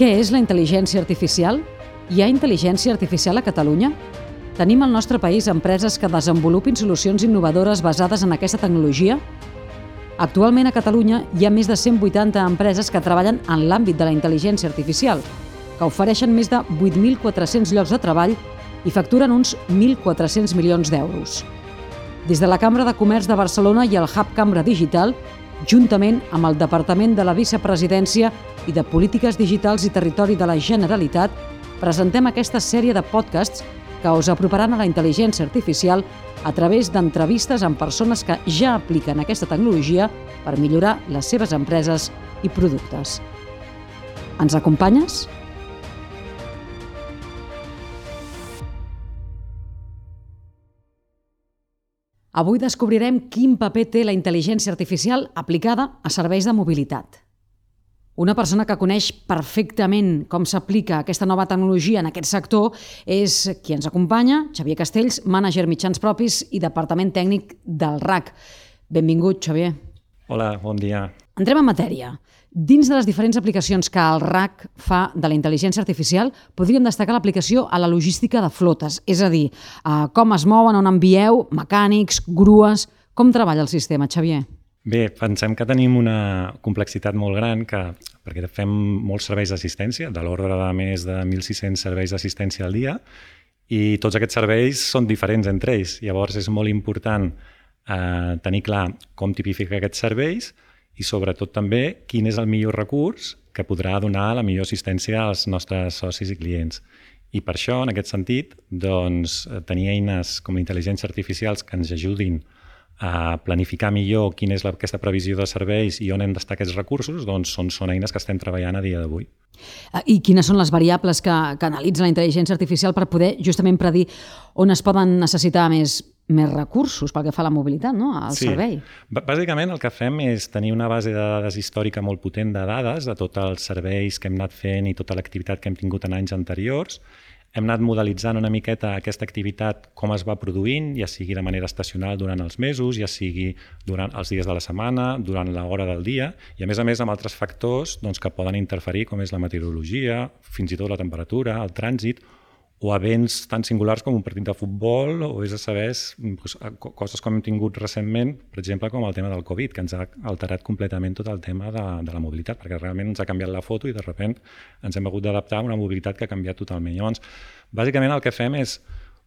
Què és la intel·ligència artificial? Hi ha intel·ligència artificial a Catalunya? Tenim al nostre país empreses que desenvolupin solucions innovadores basades en aquesta tecnologia? Actualment a Catalunya hi ha més de 180 empreses que treballen en l'àmbit de la intel·ligència artificial, que ofereixen més de 8.400 llocs de treball i facturen uns 1.400 milions d'euros. Des de la Cambra de Comerç de Barcelona i el Hub Cambra Digital, juntament amb el Departament de la Vicepresidència i de Polítiques Digitals i Territori de la Generalitat, presentem aquesta sèrie de podcasts que us aproparan a la intel·ligència artificial a través d'entrevistes amb persones que ja apliquen aquesta tecnologia per millorar les seves empreses i productes. Ens acompanyes? Avui descobrirem quin paper té la intel·ligència artificial aplicada a serveis de mobilitat. Una persona que coneix perfectament com s'aplica aquesta nova tecnologia en aquest sector és qui ens acompanya, Xavier Castells, mànager mitjans propis i departament tècnic del RAC. Benvingut, Xavier. Hola, bon dia. Entrem en matèria. Dins de les diferents aplicacions que el RAC fa de la intel·ligència artificial, podríem destacar l'aplicació a la logística de flotes, és a dir, a com es mouen, on envieu, mecànics, grues... Com treballa el sistema, Xavier? Bé, pensem que tenim una complexitat molt gran que, perquè fem molts serveis d'assistència, de l'ordre de més de 1.600 serveis d'assistència al dia, i tots aquests serveis són diferents entre ells. Llavors és molt important eh, tenir clar com tipifica aquests serveis, i sobretot també quin és el millor recurs que podrà donar la millor assistència als nostres socis i clients. I per això, en aquest sentit, doncs, tenir eines com intel·ligència artificials que ens ajudin a planificar millor quina és la, aquesta previsió de serveis i on hem d'estar aquests recursos, doncs són, són eines que estem treballant a dia d'avui. I quines són les variables que, que analitza la intel·ligència artificial per poder justament predir on es poden necessitar més més recursos pel que fa a la mobilitat, no? al sí. servei. Bàsicament el que fem és tenir una base de dades històrica molt potent de dades de tots els serveis que hem anat fent i tota l'activitat que hem tingut en anys anteriors. Hem anat modelitzant una miqueta aquesta activitat com es va produint, ja sigui de manera estacional durant els mesos, ja sigui durant els dies de la setmana, durant l'hora del dia, i a més a més amb altres factors doncs, que poden interferir, com és la meteorologia, fins i tot la temperatura, el trànsit, o events tan singulars com un partit de futbol o és a saber doncs, coses com hem tingut recentment, per exemple, com el tema del Covid, que ens ha alterat completament tot el tema de, de la mobilitat, perquè realment ens ha canviat la foto i de sobte ens hem hagut d'adaptar a una mobilitat que ha canviat totalment. Llavors, bàsicament el que fem és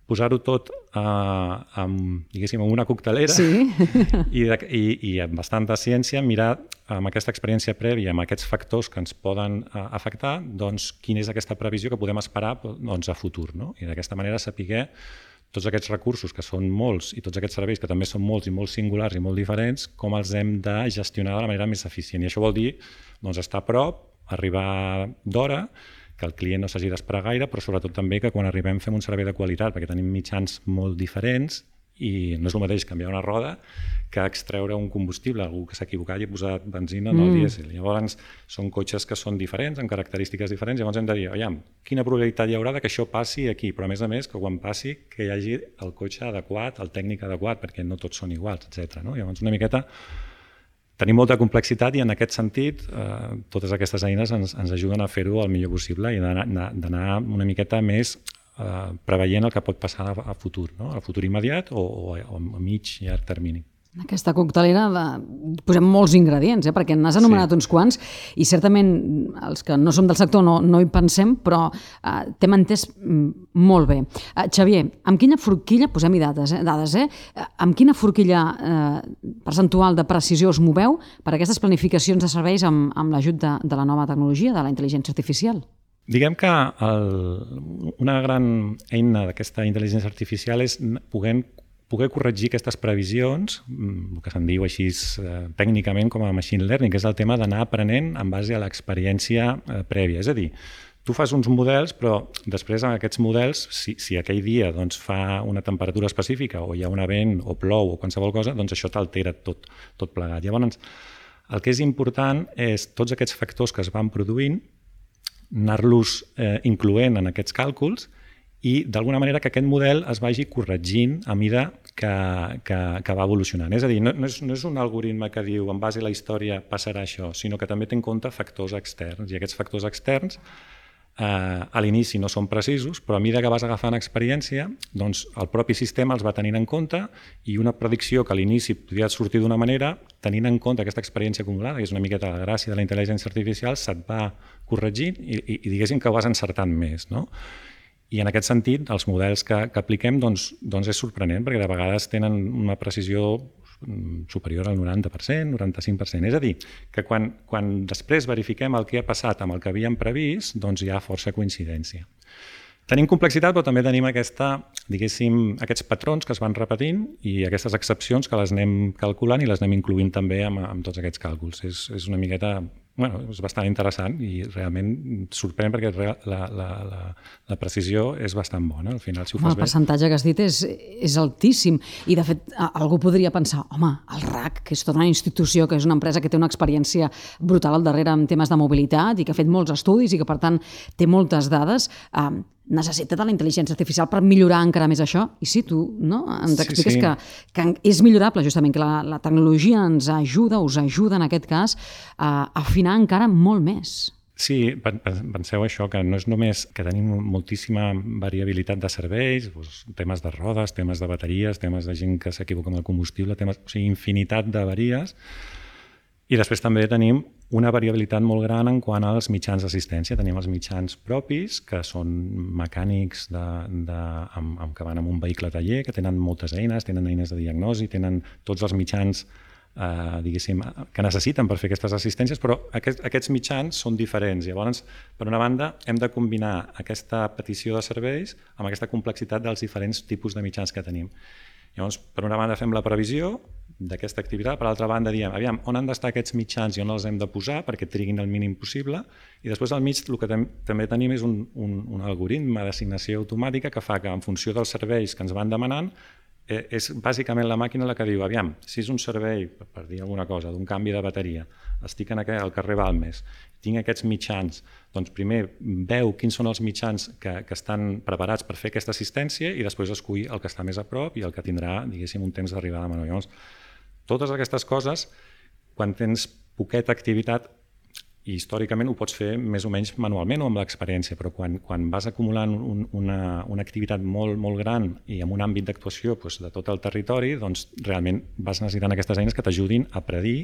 posar-ho tot uh, amb, diguéssim, en una coctelera sí. i, de, i, i amb bastanta ciència mirar amb aquesta experiència prèvia, amb aquests factors que ens poden uh, afectar, doncs quina és aquesta previsió que podem esperar doncs, a futur. No? I d'aquesta manera saber tots aquests recursos, que són molts, i tots aquests serveis, que també són molts i molt singulars i molt diferents, com els hem de gestionar de la manera més eficient. I això vol dir doncs, estar a prop, arribar d'hora, que el client no s'hagi d'esperar gaire, però sobretot també que quan arribem fem un servei de qualitat, perquè tenim mitjans molt diferents i no és el mateix canviar una roda que extreure un combustible, algú que s'ha equivocat i ha posat benzina en el mm. dièsel. Llavors, són cotxes que són diferents, amb característiques diferents, llavors hem de dir, oiam, quina probabilitat hi haurà que això passi aquí, però a més a més que quan passi que hi hagi el cotxe adequat, el tècnic adequat, perquè no tots són iguals, etc. No? Llavors, una miqueta tenim molta complexitat i en aquest sentit eh, totes aquestes eines ens, ens ajuden a fer-ho el millor possible i d'anar una miqueta més eh, preveient el que pot passar a, a futur, no? a futur immediat o, o, o a mig i llarg termini. En aquesta coctelera de... posem molts ingredients, eh? perquè n'has anomenat sí. uns quants i certament els que no som del sector no, no hi pensem, però eh, t'hem entès mm, molt bé. Eh, Xavier, amb quina forquilla, posem-hi dades, eh? dades eh? amb quina forquilla eh, percentual de precisió us moveu per a aquestes planificacions de serveis amb, amb l'ajut de, de la nova tecnologia, de la intel·ligència artificial? Diguem que el, una gran eina d'aquesta intel·ligència artificial és poder poder corregir aquestes previsions, mm, el que se'n diu així eh, tècnicament com a machine learning, que és el tema d'anar aprenent en base a l'experiència eh, prèvia. És a dir, tu fas uns models, però després amb aquests models, si, si aquell dia doncs, fa una temperatura específica o hi ha un vent o plou o qualsevol cosa, doncs això t'altera tot, tot plegat. Llavors, el que és important és tots aquests factors que es van produint, anar-los eh, incloent en aquests càlculs i d'alguna manera que aquest model es vagi corregint a mida que, que, que va evolucionant. És a dir, no, no, és, no és un algoritme que diu en base a la història passarà això, sinó que també té en compte factors externs i aquests factors externs eh, a l'inici no són precisos, però a mesura que vas agafant experiència, doncs el propi sistema els va tenint en compte i una predicció que a l'inici podia sortir d'una manera, tenint en compte aquesta experiència acumulada, que és una miqueta la gràcia de la intel·ligència artificial, se't va corregint i, i, i diguéssim que ho vas encertant més. No? I en aquest sentit, els models que, que apliquem doncs, doncs és sorprenent, perquè de vegades tenen una precisió mm, superior al 90%, 95%. És a dir, que quan, quan després verifiquem el que ha passat amb el que havíem previst, doncs hi ha força coincidència. Tenim complexitat, però també tenim aquesta, diguéssim, aquests patrons que es van repetint i aquestes excepcions que les anem calculant i les anem incluint també amb, amb tots aquests càlculs. És, és una miqueta bueno, és bastant interessant i realment sorprèn perquè la, la, la, la precisió és bastant bona. Al final, si ho home, fas el percentatge que has dit és, és altíssim i de fet algú podria pensar home, el RAC, que és tota una institució que és una empresa que té una experiència brutal al darrere en temes de mobilitat i que ha fet molts estudis i que per tant té moltes dades eh, necessita de la intel·ligència artificial per millorar encara més això? I sí, tu no? ens expliques sí, sí. Que, que és millorable justament, que la, la tecnologia ens ajuda, us ajuda en aquest cas, a afinar encara molt més. Sí, penseu això, que no és només que tenim moltíssima variabilitat de serveis, doncs, temes de rodes, temes de bateries, temes de gent que s'equivoca amb el combustible, temes, o sigui, infinitat d'averies, i després també tenim una variabilitat molt gran en quant als mitjans d'assistència. Tenim els mitjans propis, que són mecànics de, de, amb, amb, que van amb un vehicle taller, que tenen moltes eines, tenen eines de diagnosi, tenen tots els mitjans eh, diguéssim, que necessiten per fer aquestes assistències, però aquest, aquests mitjans són diferents. Llavors, per una banda, hem de combinar aquesta petició de serveis amb aquesta complexitat dels diferents tipus de mitjans que tenim. Llavors, per una banda fem la previsió, d'aquesta activitat. Per altra banda, diem, aviam, on han d'estar aquests mitjans i on els hem de posar perquè triguin el mínim possible. I després al mig el que tem també tenim és un, un, un algoritme d'assignació automàtica que fa que en funció dels serveis que ens van demanant eh, és bàsicament la màquina la que diu, aviam, si és un servei, per, per dir alguna cosa, d'un canvi de bateria, estic en aquell, al carrer Balmes, tinc aquests mitjans, doncs primer veu quins són els mitjans que, que estan preparats per fer aquesta assistència i després escull el que està més a prop i el que tindrà, diguéssim, un temps d'arribada menor. Llavors, totes aquestes coses, quan tens poqueta activitat, i històricament ho pots fer més o menys manualment o amb l'experiència, però quan, quan vas acumulant un, una, una activitat molt, molt gran i amb un àmbit d'actuació doncs, de tot el territori, doncs realment vas necessitant aquestes eines que t'ajudin a predir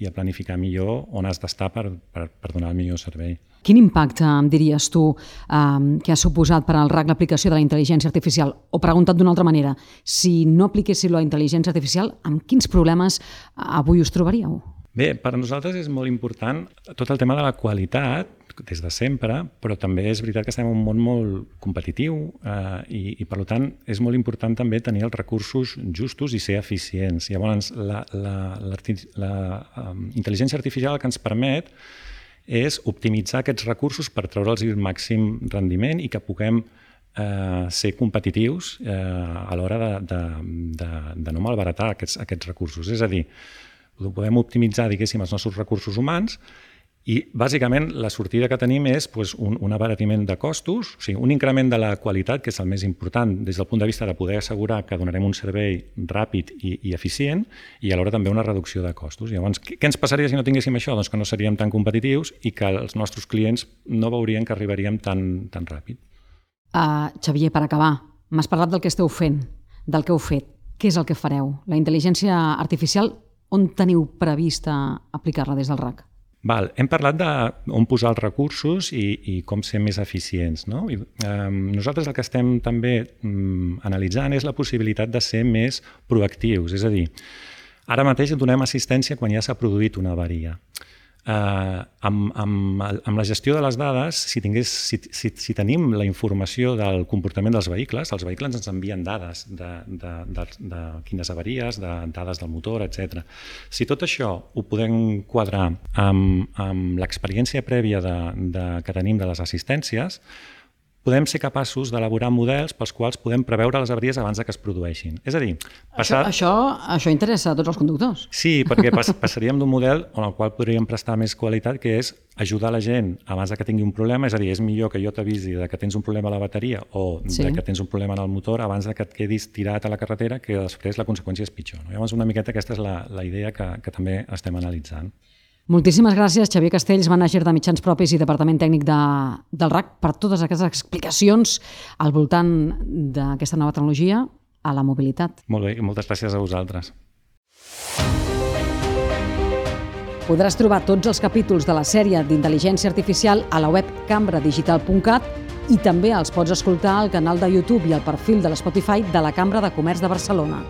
i a planificar millor on has d'estar per, per, per donar el millor servei. Quin impacte em diries tu eh, que ha suposat per al RAC l'aplicació de la intel·ligència artificial? O preguntat d'una altra manera, si no apliquéssiu la intel·ligència artificial, amb quins problemes avui us trobaríeu? Bé, per nosaltres és molt important tot el tema de la qualitat, des de sempre, però també és veritat que estem en un món molt competitiu eh, i, i, per tant, és molt important també tenir els recursos justos i ser eficients. Llavors, la, la, la, la um, intel·ligència artificial que ens permet és optimitzar aquests recursos per treure'ls el màxim rendiment i que puguem eh, ser competitius eh, a l'hora de, de, de, de no malbaratar aquests, aquests recursos. És a dir, podem optimitzar, diguéssim, els nostres recursos humans i, bàsicament, la sortida que tenim és pues, un, un abaratiment de costos, o sigui, un increment de la qualitat, que és el més important des del punt de vista de poder assegurar que donarem un servei ràpid i, i eficient, i alhora també una reducció de costos. Llavors, què, què ens passaria si no tinguéssim això? Doncs que no seríem tan competitius i que els nostres clients no veurien que arribaríem tan, tan ràpid. Uh, Xavier, per acabar, m'has parlat del que esteu fent, del que heu fet. Què és el que fareu? La intel·ligència artificial on teniu prevista aplicar-la des del RAC? Val. Hem parlat d'on posar els recursos i, i com ser més eficients. No? I, eh, nosaltres el que estem també um, analitzant és la possibilitat de ser més proactius, és a dir, ara mateix donem assistència quan ja s'ha produït una avaria eh, amb, amb, amb la gestió de les dades, si, tingués, si, si, si tenim la informació del comportament dels vehicles, els vehicles ens envien dades de, de, de, de quines avaries, de dades del motor, etc. Si tot això ho podem quadrar amb, amb l'experiència prèvia de, de, que tenim de les assistències, podem ser capaços d'elaborar models pels quals podem preveure les avaries abans de que es produeixin. És a dir, passar... Això, això, això interessa a tots els conductors. Sí, perquè pas, passaríem d'un model on el qual podríem prestar més qualitat, que és ajudar la gent abans de que tingui un problema, és a dir, és millor que jo t'avisi de que tens un problema a la bateria o sí. de que tens un problema en el motor abans de que et quedis tirat a la carretera, que després la conseqüència és pitjor. No? Llavors, una miqueta aquesta és la, la idea que, que també estem analitzant. Moltíssimes gràcies, Xavier Castells, manager de mitjans propis i Departament Tècnic de, del RAC, per totes aquestes explicacions al voltant d'aquesta nova tecnologia a la mobilitat. Molt bé, moltes gràcies a vosaltres. Podràs trobar tots els capítols de la sèrie d'intel·ligència artificial a la web cambradigital.cat i també els pots escoltar al canal de YouTube i al perfil de l'Spotify de la Cambra de Comerç de Barcelona.